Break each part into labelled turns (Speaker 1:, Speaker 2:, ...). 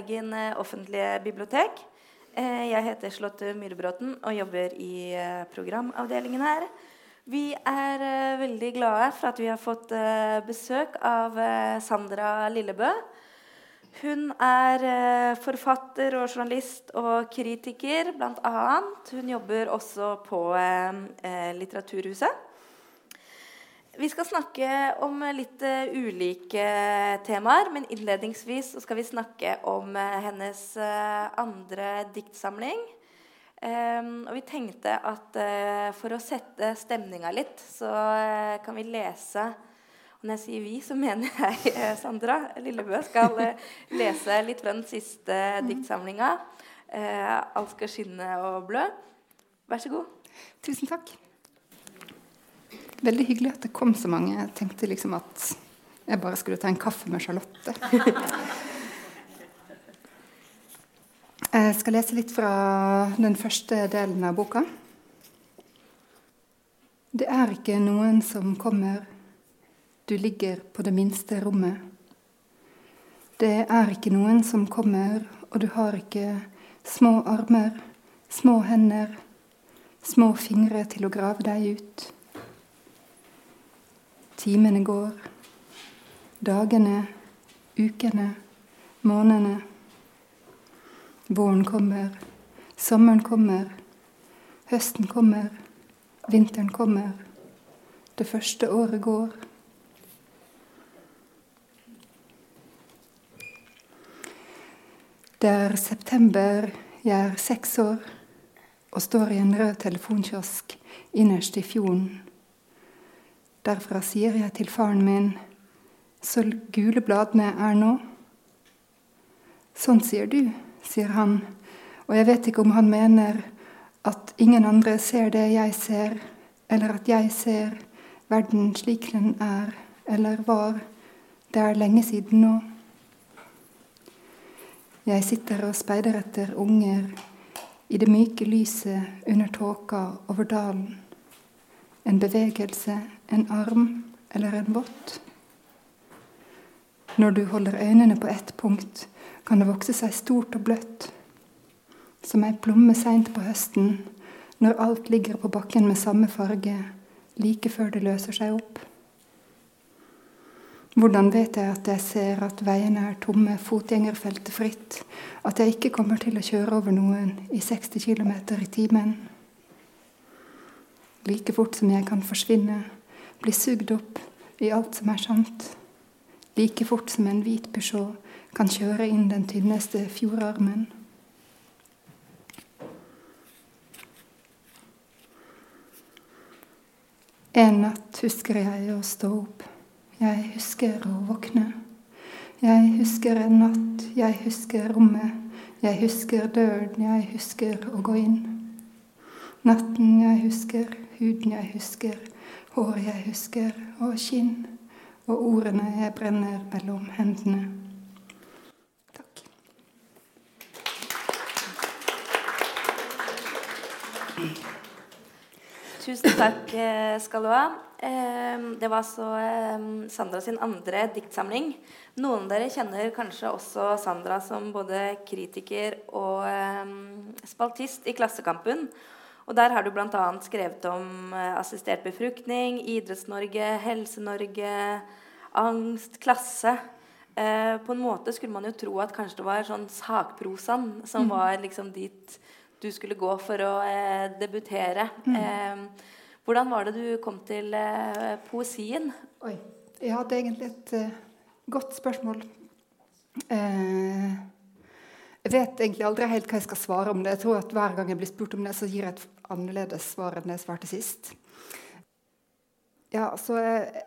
Speaker 1: Bergen eh, offentlige bibliotek. Eh, jeg heter Charlotte Myhrebråten og jobber i eh, programavdelingen her. Vi er veldig glade for at vi har fått besøk av Sandra Lillebø. Hun er forfatter og journalist og kritiker, bl.a. Hun jobber også på Litteraturhuset. Vi skal snakke om litt uh, ulike temaer, men innledningsvis skal vi snakke om uh, hennes uh, andre diktsamling. Um, og vi tenkte at for å sette stemninga litt, så kan vi lese Og når jeg sier vi, så mener jeg Sandra Lillebø skal lese litt fra den siste diktsamlinga. 'Alt skal skinne og blø'. Vær så god.
Speaker 2: Tusen takk. Veldig hyggelig at det kom så mange. Jeg tenkte liksom at jeg bare skulle ta en kaffe med Charlotte. Jeg skal lese litt fra den første delen av boka. Det er ikke noen som kommer, du ligger på det minste rommet. Det er ikke noen som kommer, og du har ikke små armer, små hender, små fingre til å grave deg ut. Timene går. Dagene, ukene, månedene. Våren kommer, sommeren kommer, høsten kommer, vinteren kommer. Det første året går. Det er september, jeg er seks år og står i en rød telefonkiosk innerst i fjorden Derfra sier jeg til faren min, så gule bladene er nå. Sånn sier du, sier han, og jeg vet ikke om han mener at ingen andre ser det jeg ser, eller at jeg ser verden slik den er, eller var. Det er lenge siden nå. Jeg sitter og speider etter unger i det myke lyset under tåka over dalen. En bevegelse, en arm eller en vott. Når du holder øynene på ett punkt, kan det vokse seg stort og bløtt. Som ei plomme seint på høsten, når alt ligger på bakken med samme farge, like før det løser seg opp. Hvordan vet jeg at jeg ser at veiene er tomme, fotgjengerfeltet fritt, at jeg ikke kommer til å kjøre over noen i 60 km i timen? Like fort som jeg kan forsvinne, bli sugd opp i alt som er sant. Like fort som en hvit Peugeot kan kjøre inn den tynneste fjordarmen. En natt husker jeg å stå opp. Jeg husker å våkne. Jeg husker en natt, jeg husker rommet. Jeg husker døren, jeg husker å gå inn. Natten jeg husker, huden jeg husker, hår jeg husker, og kinn, og ordene jeg brenner mellom hendene. Takk.
Speaker 1: Tusen takk eh, skal du ha. Det var så Sandra sin andre diktsamling. Noen av dere kjenner kanskje også Sandra som både kritiker og spaltist i Klassekampen. Og der har du bl.a. skrevet om eh, assistert befruktning, Idretts-Norge, Helse-Norge, angst, klasse. Eh, på en måte skulle man jo tro at kanskje det var sånn sakprosaen som mm. var liksom dit du skulle gå for å eh, debutere. Mm. Eh, hvordan var det du kom til poesien?
Speaker 2: Oi. Ja, det er egentlig et uh, godt spørsmål. Eh, jeg vet egentlig aldri helt hva jeg skal svare om det. Jeg tror at Hver gang jeg blir spurt om det, så gir jeg et annerledes svar enn det jeg svarte sist. Ja, så jeg,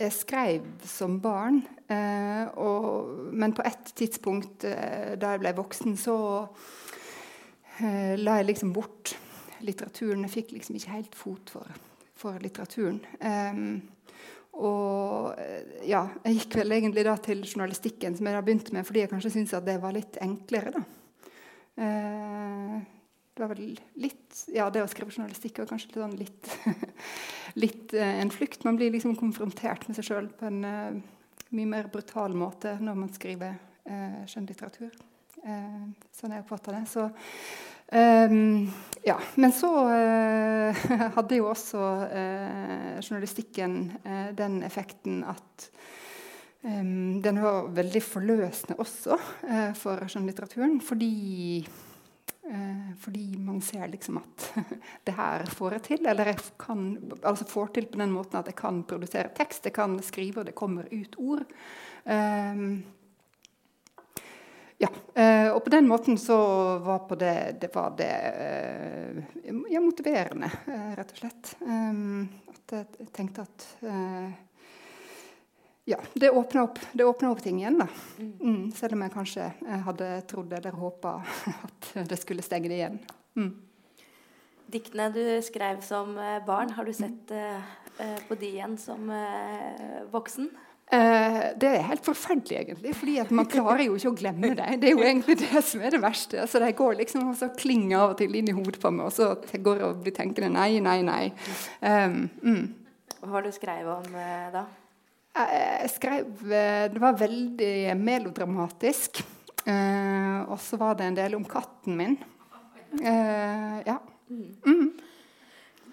Speaker 2: jeg skrev som barn, eh, og, men på et tidspunkt eh, da jeg ble voksen, så eh, la jeg liksom bort litteraturen. Jeg fikk liksom ikke helt fot for, for litteraturen. Og ja, jeg gikk vel egentlig da til journalistikken, som jeg da begynte med fordi jeg kanskje syntes at det var litt enklere. da. Eh, det var vel litt Ja, det å skrive journalistikk var kanskje sånn litt, litt uh, en flukt. Man blir liksom konfrontert med seg sjøl på en mye mer brutal måte når man skriver eh, skjønnlitteratur. Eh, sånn jeg oppfatter det. Så, um, ja. Men så uh, hadde jo også uh, journalistikken uh, den effekten at um, den var veldig forløsende også for skjønnlitteraturen. Fordi fordi man ser liksom at det her får jeg til. Eller jeg kan, altså får til på den måten at jeg kan produsere tekst, jeg kan skrive, og det kommer ut ord. Um, ja, uh, og på den måten så var på det, det, var det uh, ja, motiverende, uh, rett og slett. At jeg tenkte at ja, det åpna opp, opp, ting igjen, da. Mm. mm, selv om jeg kanskje hadde trodd eller håpa at det skulle stenge det igjen. Mm.
Speaker 1: Diktene du skrev som eh, barn, har du sett på de igjen som voksen?
Speaker 2: Uh, det er helt forferdelig, egentlig. fordi man klarer jo ikke å glemme det. Det er jo egentlig det som er det verste. Så de går liksom og så klinger av og til inn i hodet på meg, og så går jeg og blir tenkende nei, nei, nei. Um,
Speaker 1: mm. Hva har du skrevet om da?
Speaker 2: Jeg skrev eh, Det var veldig melodramatisk. Eh, og så var det en del om katten min. Eh, ja. Mm.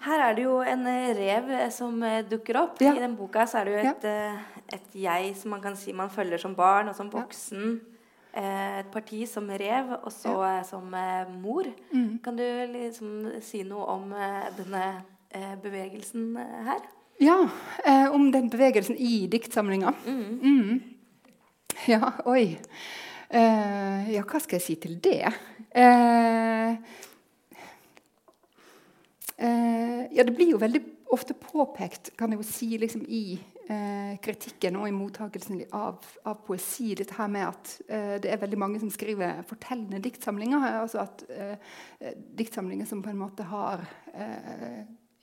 Speaker 1: Her er det jo en rev som dukker opp. Ja. I den boka så er det jo et, ja. Et, jeg som man kan si man følger som barn og som voksen. Ja. Et parti som rev, og så som mor. Mm. Kan du liksom si noe om denne bevegelsen her?
Speaker 2: Ja, eh, om den bevegelsen i diktsamlinga. Mm. Mm. Ja, oi. Eh, ja, hva skal jeg si til det? Eh, eh ja, det blir jo veldig ofte påpekt, kan jeg jo si, liksom i eh, kritikken og i mottakelsen av, av, poesi, dette her med at eh, det er veldig mange som skriver fortellende diktsamlinger. altså at Diktsamlinger som på en måte har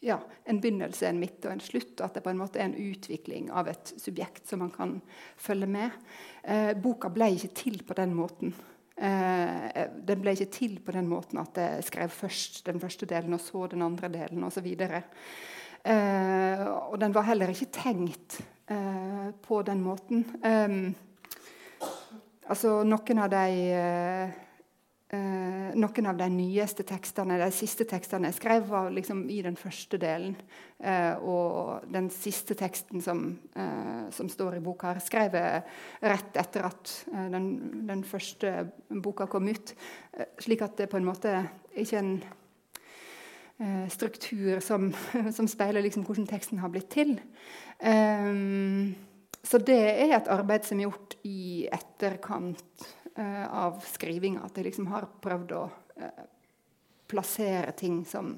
Speaker 2: ja, en begynnelse, en midt og en slutt. Og at det på en måte er en utvikling av et subjekt som man kan følge med. Eh, boka ble ikke til på den måten. Eh, den ble ikke til på den måten at jeg skrev først den første delen og så den andre delen osv. Eh, og den var heller ikke tenkt eh, på den måten. Eh, altså, noen av de eh, Eh, noen av de nyeste tekstene, de siste tekstene jeg skrev, var liksom i den første delen. Eh, og den siste teksten som, som, står i boka, her, skrev rett etter at den, den, første boka kom ut. Slik at det på en måte ikke er en struktur som, som speiler liksom hvordan teksten har blitt til. så det er et arbeid som er gjort i etterkant uh, av skrivinga. At jeg liksom har prøvd å plassere ting som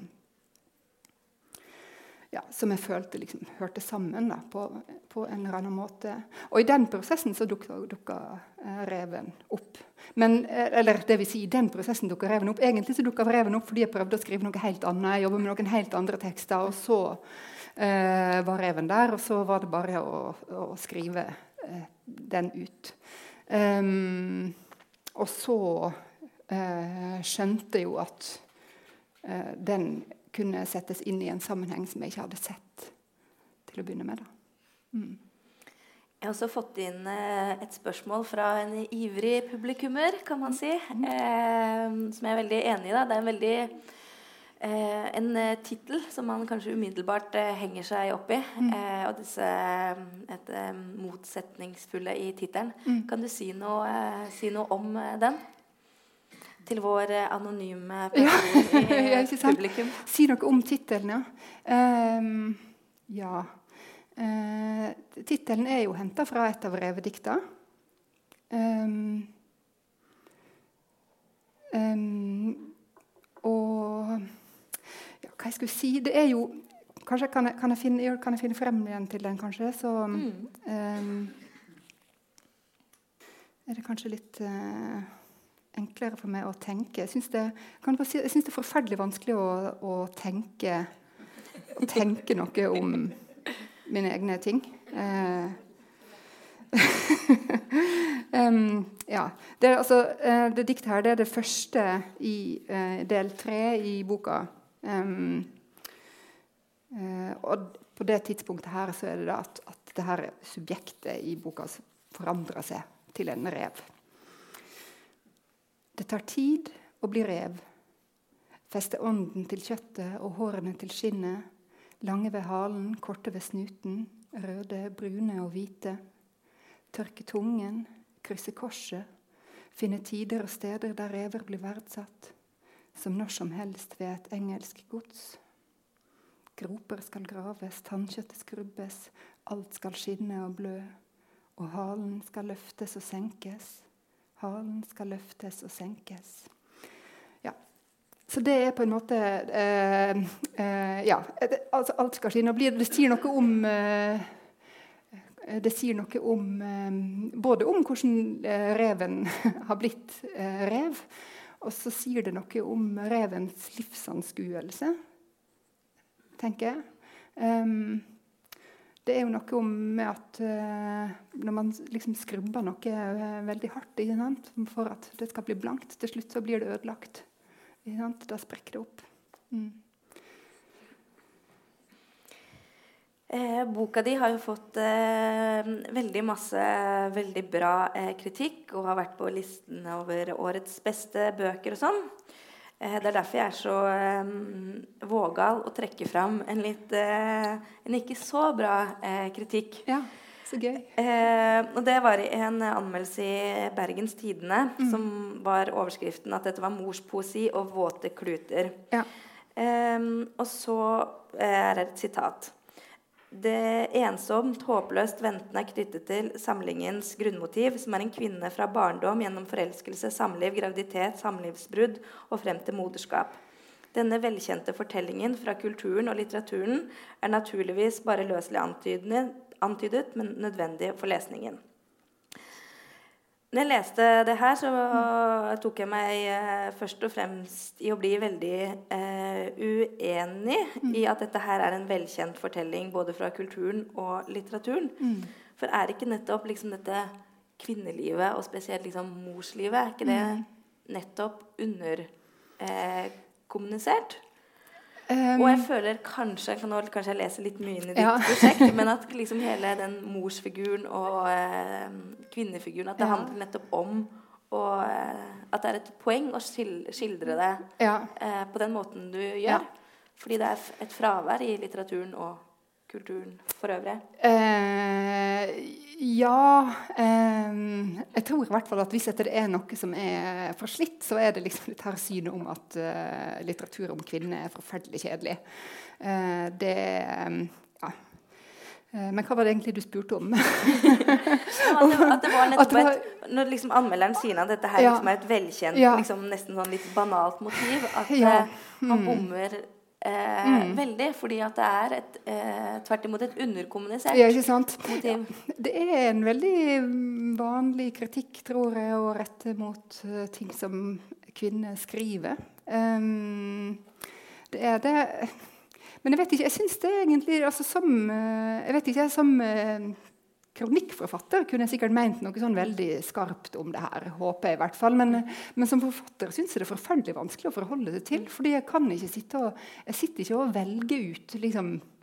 Speaker 2: ja, som jeg følte liksom hørte sammen da, på, på, en eller annen måte. Og i den prosessen så dukka, dukka uh, reven opp. Men, eller det vil si, i den prosessen dukka reven opp. Egentlig så dukka reven opp fordi jeg prøvde å skrive noe helt annet. Jeg jobba med noen helt andre tekster, og så eh, var reven der. Og så var det bare å, å skrive eh, den ut. Um, og så eh, skjønte jeg jo at eh, den kunne settes inn i en sammenheng som jeg ikke hadde sett til å begynne med. Mm.
Speaker 1: Jeg har også fått inn eh, et spørsmål fra en ivrig publikummer, kan man si. Mm. Eh, som jeg er veldig enig i. Da. Det er en veldig eh, en eh, tittel som man kanskje umiddelbart eh, henger seg opp i. Mm. Eh, og disse et, motsetningsfulle i tittelen. Mm. Kan du si noe, si noe, om den? Til vår anonyme person ja, i publikum.
Speaker 2: Si noe om tittelen, ja. Um, ja. Uh, tittelen er jo henta fra et av revedikta. Um, um, og ja, hva jeg skulle si Det er jo Kanskje kan jeg, kan jeg, finne, kan jeg finne, frem igjen til den, kanskje. Så um, er det kanskje litt uh, enklere for meg å tenke. Jeg syns det, si, det, er forferdelig vanskelig å, å, tenke, å tenke noe om mine egne ting. Um, ja. Det, altså, uh, det diktet her det er det første i uh, del tre i boka. Um, uh, og på det tidspunktet her så er det da at, at det her subjektet i boka forandrer seg til en rev. Det tar tid å bli rev. Feste ånden til kjøttet og hårene til skinnet. Lange ved halen, korte ved snuten. Røde, brune og hvite. Tørke tungen, krysse korset. Finne tider og steder der rever blir verdsatt. Som når som helst ved et engelsk gods. Groper skal graves, tannkjøttet skrubbes, alt skal skinne og blø. Og halen skal løftes og senkes. Halen skal løftes og senkes. Ja. Så det er på en måte eh, eh, Ja, altså alt skal skje. Nå blir, Det sier noe om eh, det sier noe om eh, både om hvordan eh, reven har blitt eh, rev, og så sier det noe om revens livsanskuelse tenker jeg. Um, det er jo noe med at uh, når man liksom skrubber noe uh, veldig hardt for at det skal bli blankt, til slutt så blir det ødelagt. Da sprekker det opp. Mm.
Speaker 1: Eh, boka di har jo fått eh, veldig masse veldig bra eh, kritikk og har vært på listen over årets beste bøker og sånn. Eh, det er derfor jeg er så um, vågal å trekke fram en litt uh, en ikke så bra uh, kritikk.
Speaker 2: Ja, så gøy.
Speaker 1: Uh, og det var i en anmeldelse i Bergens Tidende mm. som var overskriften at dette var morspoesi og våte kluter.
Speaker 2: Ja.
Speaker 1: Um, og så er det et sitat. Det ensomt, håpløst ventende er knyttet til samlingens grunnmotiv, som er en kvinne fra barndom gjennom forelskelse, samliv, graviditet, samlivsbrudd og frem til moderskap. Denne velkjente fortellingen fra kulturen og litteraturen er naturligvis bare løselig antydet, men nødvendig for lesningen. Når jeg leste det her, så tok jeg meg eh, først og fremst i å bli veldig eh, uenig mm. i at dette her er en velkjent fortelling både fra kulturen og litteraturen. Mm. For er ikke nettopp liksom dette kvinnelivet, og spesielt liksom morslivet, er ikke det mm. nettopp underkommunisert? Eh, Um, og jeg føler kanskje nå kanskje jeg leser litt mye inn i ditt ja. prosjekt, men at liksom hele den morsfiguren og eh, kvinnefiguren At det ja. handler nettopp om og, eh, At det er et poeng å skildre det
Speaker 2: ja.
Speaker 1: eh, på den måten du gjør. Fordi det er et fravær i litteraturen og kulturen for øvrig.
Speaker 2: Eh, ja eh, Jeg tror i hvert fall at hvis det er noe som er forslitt, så er det liksom dette her synet om at uh, litteratur om kvinner er forferdelig kjedelig. Uh, det Ja. Uh, men hva var det egentlig du spurte om?
Speaker 1: at, det, at det var nettopp et, Når liksom anmelderen sier at dette her ja, liksom er et velkjent, ja. liksom nesten sånn litt banalt motiv, at ja, mm. han bommer Eh, mm. Veldig, fordi at det er et, eh, tvert imot et underkommunisert
Speaker 2: ja, motiv. Det er en veldig vanlig kritikk, tror jeg, å rette mot uh, ting som kvinner skriver. Um, det er det Men jeg vet ikke, jeg syns det egentlig altså, som, uh, Jeg vet ikke, som uh, kronikkforfatter kunne jeg sikkert ment noe sånn veldig skarpt om det her. håper jeg i hvert fall. Men, men som forfatter syns jeg det er forferdelig vanskelig å forholde seg til. fordi jeg kan ikke sitte og, jeg sitter ikke og velger ut liksom, eh,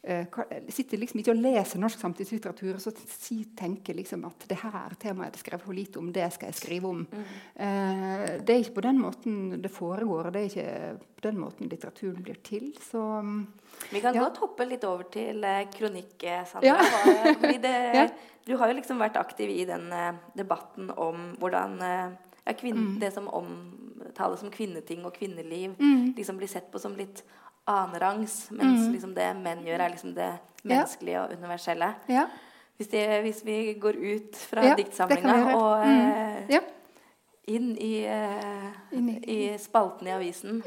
Speaker 2: sitter liksom ikke og leser norsk samtidslitteratur og så tenker liksom at det her temaet er skrevet for lite om, det skal jeg skrive om. Mm. Eh, det er ikke på den måten det foregår. og Det er ikke på den måten litteraturen blir til. Så,
Speaker 1: Vi kan ja. godt hoppe litt over til uh, kronikksamlinga. Ja. ja. Du har jo liksom vært aktiv i den eh, debatten om hvordan ja, mm. det som omtales som kvinneting og kvinneliv, mm. liksom blir sett på som litt annenrangs, mens mm. liksom det menn gjør, er liksom det menneskelige og universelle.
Speaker 2: Ja.
Speaker 1: Hvis, det, hvis, vi går ut fra ja, diktsamlinga og mm. eh, inn, i, eh, inn, i, i, spalten i avisen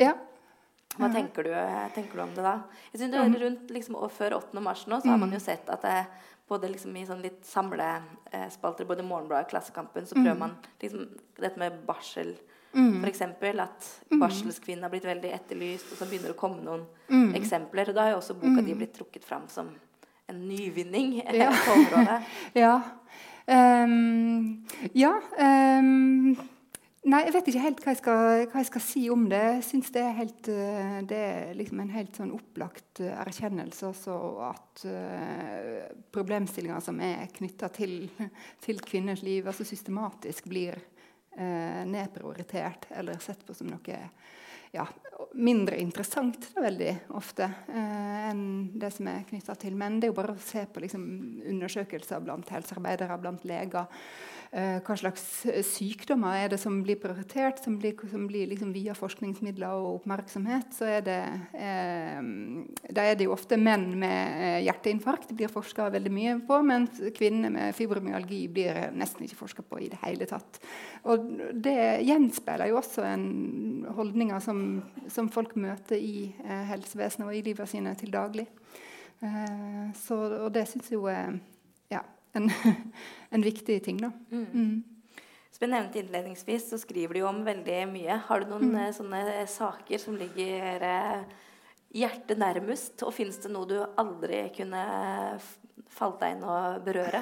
Speaker 1: hva tenker du, tenker du, om det da? Jeg synes det er rundt liksom, Før 8. mars nå så har man jo mm. sett at det, både liksom i sånn litt samlespalter, både Morgenbladet og Klassekampen, så prøver mm. man liksom dette med barsel Mm. F.eks. at barselskvinnen har blitt veldig etterlyst, og så begynner det å komme noen mm. eksempler. Og da har jo også boka mm. di blitt trukket fram som en nyvinning ja. på området.
Speaker 2: ja. Um, ja um, Nei, jeg vet ikke helt hva jeg skal, hva jeg skal si om det. Jeg syns det er, helt, eh, det er liksom en helt sånn opplagt eh, erkjennelse også at uh, problemstillinger som er knytta til, til, kvinners liv, altså systematisk blir eh, nedprioritert eller sett på som noe ja, mindre interessant da, veldig ofte eh, enn det som er knytta til menn. Det er jo bare å se på liksom, undersøkelser blant helsearbeidere, blant leger. Eh, hva slags sykdommer er det som blir prioritert, som blir, som blir liksom via forskningsmidler og oppmerksomhet? Så er det, eh, da er det jo ofte menn med eh, hjerteinfarkt det blir forska veldig mye på, mens kvinner med fibromyalgi blir nesten ikke forska på i det hele tatt. Og det gjenspeiler jo også en holdninger som, som folk møter i eh, helsevesenet og i livet sine til daglig. Eh, så, og det syns jo er en, en viktig ting, da. Mm. Mm.
Speaker 1: Som jeg nevnte innledningsvis, så skriver du jo om veldig mye. Har du noen mm. Eh, sånne saker som ligger eh, hjertet nærmest? Og fins det noe du aldri kunne falt deg inn å berøre?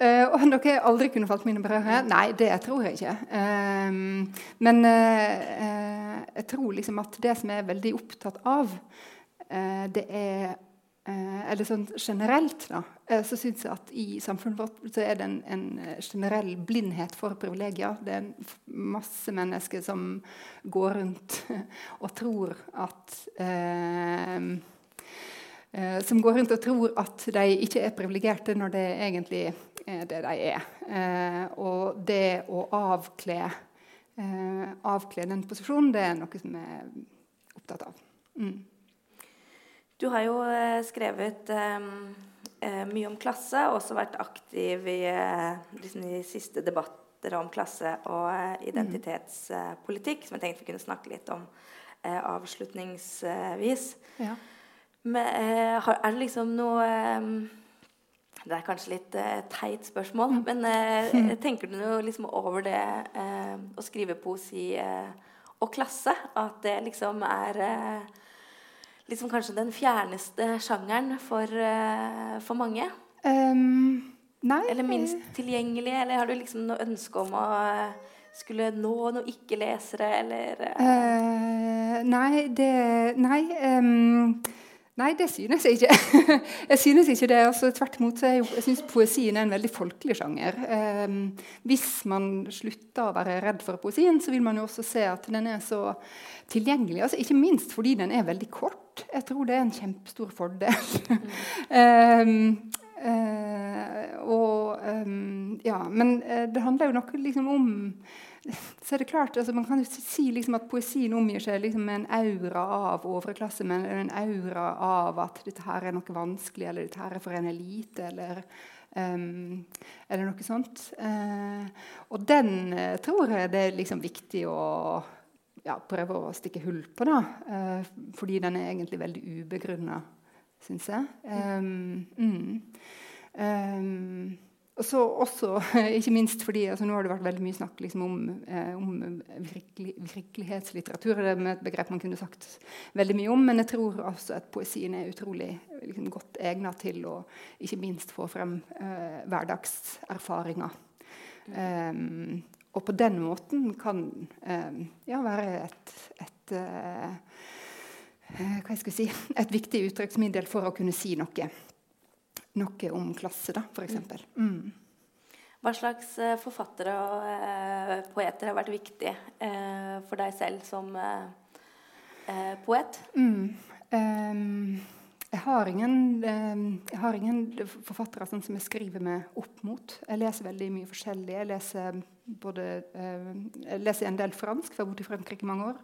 Speaker 2: Uh, og noe jeg aldri kunne falt mine berøre? Nei, det tror jeg ikke. Uh, men uh, jeg tror liksom at det som jeg er veldig opptatt av, det er eller sånn generelt, da, eh, så syns jeg at i samfunnet vårt så er det en, en, generell blindhet for privilegier. Det er masse mennesker som går rundt og tror at eh, eh, Som går rundt og tror at de ikke er privilegerte, når det egentlig er det de er. Eh, og det å avkle, eh, avkle den posisjonen, det er noe som jeg er opptatt av. Mm.
Speaker 1: Du har jo eh, skrevet um, mye om klasse, og også vært aktiv i liksom de siste debatter om klasse og identitetspolitikk, som jeg tenkte vi kunne snakke litt om avslutningsvis. Ja. Men, er det liksom noe um, Det er kanskje litt eh, teit spørsmål, mm. men eh, tenker du noe liksom over det å skrive poesi og klasse? At det liksom er liksom kanskje den fjerneste sjangeren for, uh, for mange? Um,
Speaker 2: nei.
Speaker 1: Eller minst tilgjengelig? Eller har du liksom noe ønske om å skulle nå noen ikke-lesere, eller uh...
Speaker 2: Nei, det Nei. Um, Nei, det synes jeg ikke. jeg synes ikke det. Altså, tvert imot jeg, jeg synes poesien er en veldig folkelig sjanger. Um, hvis man slutter å være redd for poesien, så vil man jo også se at den er så tilgjengelig. Altså, ikke minst fordi den er veldig kort. Jeg tror det er en kjempestor fordel. Mm. um, uh, og um, Ja, men uh, det handler jo noe liksom om så er det klart, altså Man kan jo si liksom at poesien omgir seg liksom med en aura av overklasse, men en aura av at dette her er noe vanskelig, eller dette her er for en elite, eller, um, eller noe sånt. Uh, og den uh, tror jeg det er liksom viktig å ja, prøve å stikke hull på, da. Uh, fordi den er egentlig veldig ubegrunna, syns jeg. Um, mm. um, og så også, ikke minst fordi altså, Nå har det vært veldig mye snakk liksom, om, eh, om virkelig, virkelighetslitteratur. Det er et begrep man kunne sagt veldig mye om. Men jeg tror også at poesien er utrolig liksom, godt egnet til å ikke minst få frem eh, hverdagserfaringer. Um, og på den måten kan um, ja, være et, et uh, hva jeg skal si, et viktig uttrykksmiddel for å kunne si noe noe om klasse, da, f.eks. Mm.
Speaker 1: Hva slags forfattere og poeter har vært viktig uh, for deg selv som poet?
Speaker 2: Mm. Um, jeg, har ingen, jeg har ingen forfattere sånn som jeg skriver meg opp mot. Jeg leser veldig mye forskjellig. Jeg leser, både, jeg leser en del fransk, for jeg har bodd i Frankrike i mange år.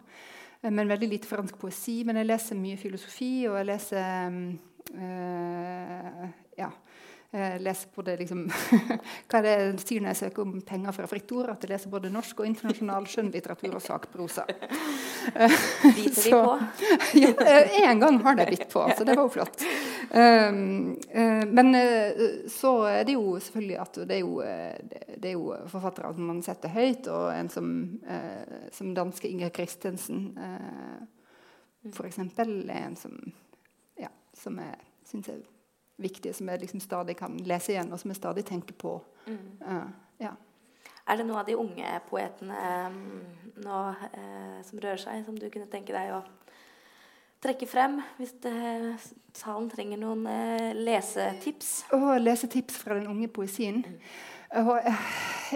Speaker 2: Men veldig lite fransk poesi. Men jeg leser mye filosofi, og jeg leser øh, ja, jeg leser både liksom, Hva er det sier når jeg søker om penger fra Fritt Ord? At jeg leser både norsk og internasjonal skjønnlitteratur og sakprosa.
Speaker 1: Biter de på?
Speaker 2: ja, en gang har de bitt på, så det var jo flott. Um, uh, men uh, så er det jo selvfølgelig at det er jo, uh, det er jo forfattere som man setter høyt, og en som, som danske Inger Christensen uh, f.eks. er en som, ja, som jeg syns er viktige som jeg liksom stadig kan lese igjen, og som jeg stadig tenker på. Mm. Uh, ja.
Speaker 1: Er det noen av de unge poetene um, nå uh, som rører seg, som du kunne tenke deg å trekke frem hvis det, salen trenger noen uh, lesetips?
Speaker 2: Oh, lesetips fra den unge poesien? Mm. Og jeg,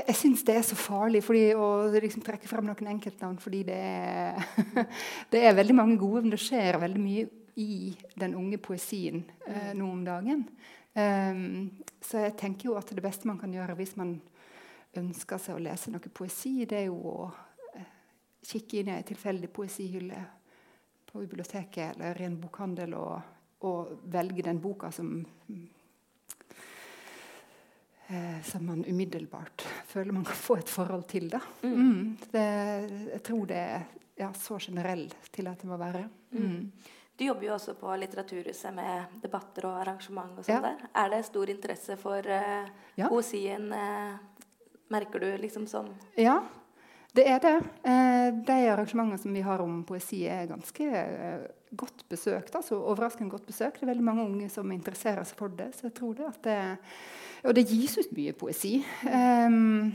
Speaker 2: jeg syns det er så farlig fordi, å liksom trekke frem noen enkeltnavn, fordi det er, det er veldig mange gode, men det skjer veldig mye i den unge poesien eh, nå om dagen. Um, så jeg tenker jo at det beste man kan gjøre hvis man ønsker seg å lese noe poesi, det er jo å eh, kikke inn i ei tilfeldig poesihylle på biblioteket eller i en bokhandel og, og velge den boka som eh, som man umiddelbart føler man kan få et forhold til. Da. Mm. Mm, det, jeg tror det er ja, så generell til at det må være. Mm.
Speaker 1: Du jobber jo også på Litteraturhuset med debatter og arrangement. og sånt ja. der. Er det stor interesse for uh, ja. poesien? Uh, merker du liksom sånn?
Speaker 2: Ja, det er det. Uh, de arrangementene som vi har om poesi, er ganske godt besøkt. altså Overraskende godt besøkt. Det er veldig mange unge som interesserer seg for det. så jeg tror det at det og det gis ut mye poesi. Um,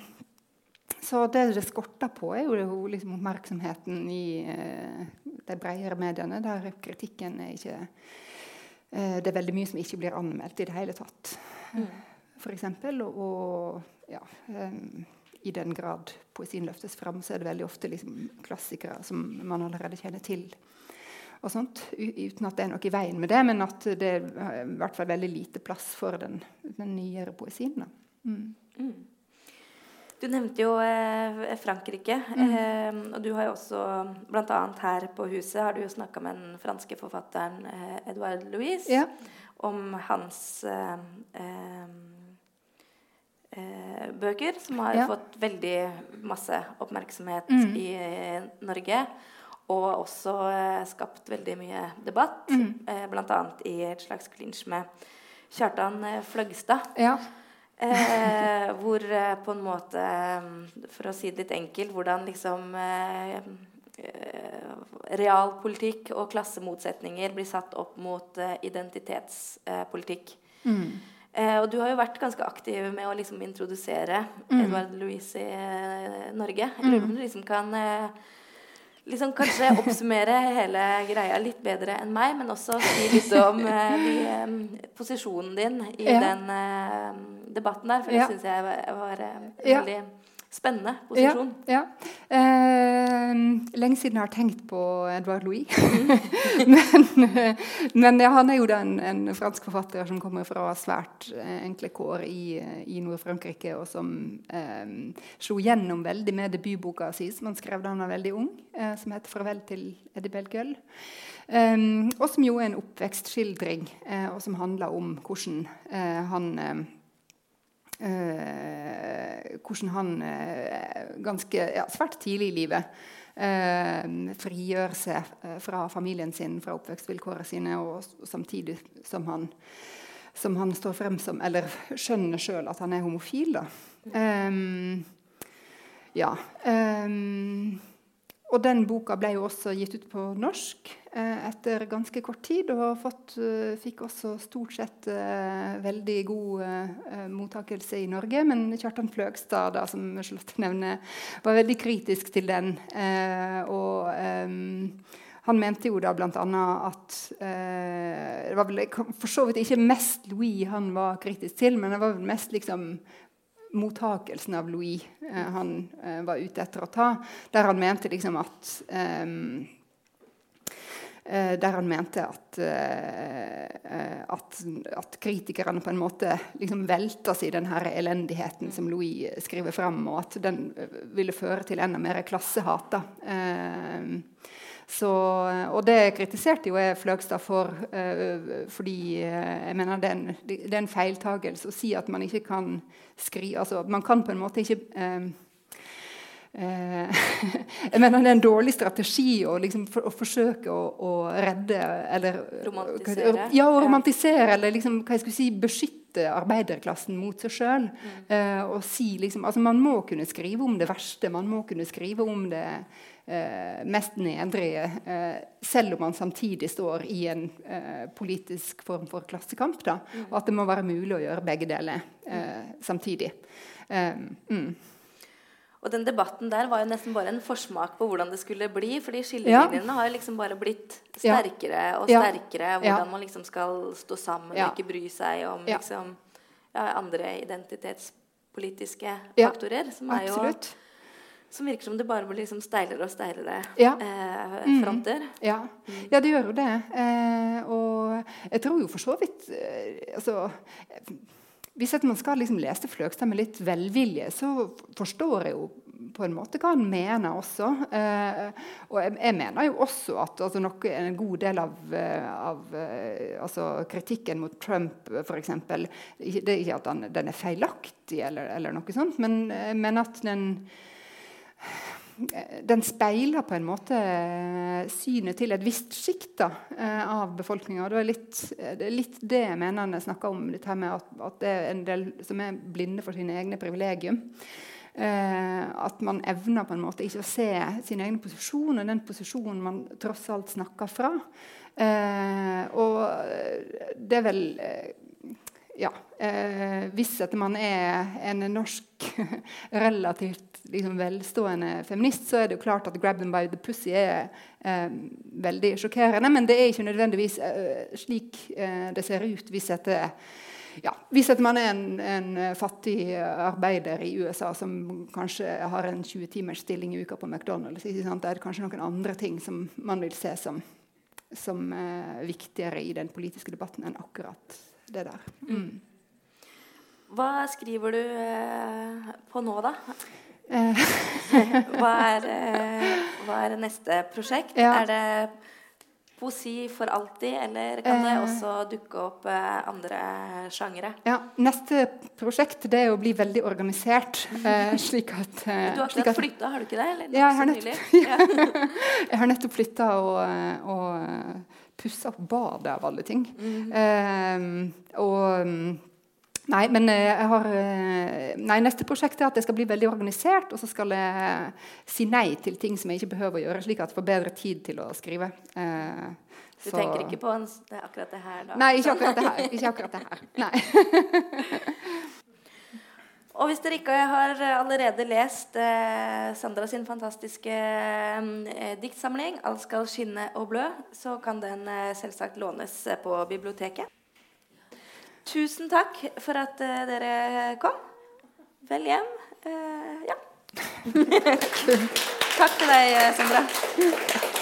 Speaker 2: så det det skorter på, er jo liksom oppmerksomheten i uh, de bredere mediene, der kritikken er ikke uh, Det er veldig mye som ikke blir anmeldt i det hele tatt, mm. f.eks. Og, og ja, i den grad poesien løftes fram, så er det veldig ofte liksom klassikere som man allerede kjenner til og sånt, uten at det er noe i veien med det, men at det er i hvert fall veldig lite plass for den, den nyere poesien. Mm. Mm.
Speaker 1: Du nevnte jo eh, Frankrike, mm. eh, og du har jo også bl.a. her på huset har du jo snakka med den franske forfatteren eh, Edouard Louise ja. om hans eh, eh, eh, bøker, som har ja. fått veldig masse oppmerksomhet mm. i Norge. Og også skapt veldig mye debatt, mm. bl.a. i et slags klinsj med Kjartan Fløgstad. Ja. Eh, hvor eh, på en måte, mm, for å si det litt enkelt, hvordan liksom eh, eh, realpolitikk og klassemotsetninger blir satt opp mot identitetspolitikk. Mm. og du har jo vært ganske aktiv med å liksom introdusere mm. Edvard Louise i Norge. Jeg lurer på om du liksom kan liksom kanskje oppsummere hele greia litt bedre enn meg, men også si litt om uh, de, um, posisjonen din i ja. den uh, debatten der. For det ja. syns jeg var, var uh, veldig spennende posisjon.
Speaker 2: Ja. ja. lenge siden jeg har tenkt på Edvard Louis. men, men han er jo da en, en, fransk forfatter som kommer fra svært enkle kår i, i Nord-Frankrike, og som slo gjennom veldig med debutboka si, som han skrev da han var veldig ung. Eh, som heter 'Farvel til Eddie Belgøl'. Um, og som jo er en oppvekstskildring, uh, og som handler om hvordan uh, han uh, Hvordan han ganske ja, svært tidlig i livet frigjør seg fra familien sin, fra oppvekstvilkårene sine, og, og samtidig som han, som han står frem som Eller skjønner sjøl at han er homofil. da. Ja. Og den boka ble jo også gitt ut på norsk eh, etter ganske kort tid. Og fått, uh, fikk også stort sett eh, veldig god eh, mottakelse i Norge. Men Kjartan Fløgstad, da, som Charlotte nevner, var veldig kritisk til den. og um, han mente jo da bl.a. at Det var vel for så vidt ikke mest Louis han var kritisk til, men det var vel mest liksom mottakelsen av Louis eh, han eh, var ute etter å ta, der han mente liksom at eh, der han mente at, at, at, kritikerne på en måte liksom velter seg i denne elendigheten som Louis skriver fram, og at den ville føre til enda mer klassehat. Uh, så, og det kritiserte jo jeg Fløgstad for, uh, fordi uh, jeg mener det er, en, det er en feiltagelse å si at man ikke kan skrive altså, Man kan på en måte ikke uh, jeg mener Det er en dårlig strategi å, liksom, for, å forsøke å, å, redde eller
Speaker 1: Romantisere.
Speaker 2: Ja, å romantisere eller liksom, hva jeg skulle si, beskytte arbeiderklassen mot seg sjøl. Mm. og si, liksom, altså, man må kunne skrive om det verste. Man må kunne skrive om det eh, mest nedrige, eh, selv om man samtidig står i en eh, politisk form for klassekamp. Da, mm. Og at det må være mulig å gjøre begge deler eh, samtidig.
Speaker 1: Mm. Og den debatten der var jo nesten bare en forsmak på hvordan det skulle bli. fordi skillelinjene ja. har jo liksom bare blitt sterkere og sterkere. Ja. Hvordan man liksom skal stå sammen og ikke bry seg om liksom, andre identitetspolitiske
Speaker 2: Ja,
Speaker 1: faktorer. Som, er jo,
Speaker 2: Absolutt.
Speaker 1: Som virker som det bare blir liksom steilere og steilere
Speaker 2: Ja.
Speaker 1: eh,
Speaker 2: fronter.
Speaker 1: fronter.
Speaker 2: Ja. ja, det gjør jo det. Eh, og jeg tror jo for så vidt eh, altså, Hvis at man skal liksom lese Fløgstad med litt velvilje, så forstår jeg jo på en måte hva han mener også. Eh, og jeg, jeg mener jo også at altså, noe, en god del av, eh, av eh, altså, kritikken mot Trump, f.eks. Det er ikke at den, den er feilaktig, eller, eller noe sånt, men, men at den den speiler på en måte synet til et visst sjikt eh, av befolkninga. Det, litt, det er litt det jeg mener når jeg snakker om dette med at, at det er en del som er blinde for sine egne privilegium. Eh, at man evner på en måte ikke å se sin egen posisjon og den posisjonen man tross alt snakker fra. Eh, og det er vel eh, ja, eh, hvis at man er en norsk relativt liksom, velstående feminist, så er det jo klart at 'grab them by the pussy' er eh, veldig sjokkerende. Men det er ikke nødvendigvis eh, slik eh, det ser ut hvis at det, ja, hvis at man er en, en fattig arbeider i USA som kanskje har en 20 timers stilling i uka på McDonald's, det er kanskje noen andre ting som man vil se som, som eh, viktigere i den politiske debatten enn akkurat det der. Mm.
Speaker 1: Hva skriver du eh, på nå, da?
Speaker 2: Eh,
Speaker 1: Hva er, eh, hva er neste prosjekt?
Speaker 2: Ja.
Speaker 1: Er det poesi for alltid, eller kan det
Speaker 2: Eh.
Speaker 1: også dukke opp eh, andre sjangere?
Speaker 2: ja, neste prosjekt det er å bli veldig organisert, eh, slik at,
Speaker 1: Du har akkurat
Speaker 2: at
Speaker 1: flytta, har du ikke det? Eller
Speaker 2: Ja, jeg har nettopp-?
Speaker 1: Ja.
Speaker 2: Jeg har nettopp flytta og, og pussa opp badet, av alle ting. Eh, og mm, Nei, men eh, jeg har eh, Nei, neste prosjekt er at jeg skal bli veldig organisert, og så skal jeg si nei til ting som jeg ikke behøver å gjøre, slik at jeg får bedre tid til å skrive. Eh,
Speaker 1: Du
Speaker 2: så-
Speaker 1: tenker ikke på en, det akkurat det her, da?
Speaker 2: Nei, ikke akkurat det her. Ikke akkurat det her. Nei.
Speaker 1: Og hvis dere ikke har allerede lest eh, Sandra sin fantastiske eh, diktsamling 'Alt skal skinne og blø', så kan den eh, selvsagt lånes eh, på biblioteket. Tusen takk for at eh, dere kom. Vel hjem. Eh, ja. takk til deg, eh, Sandra.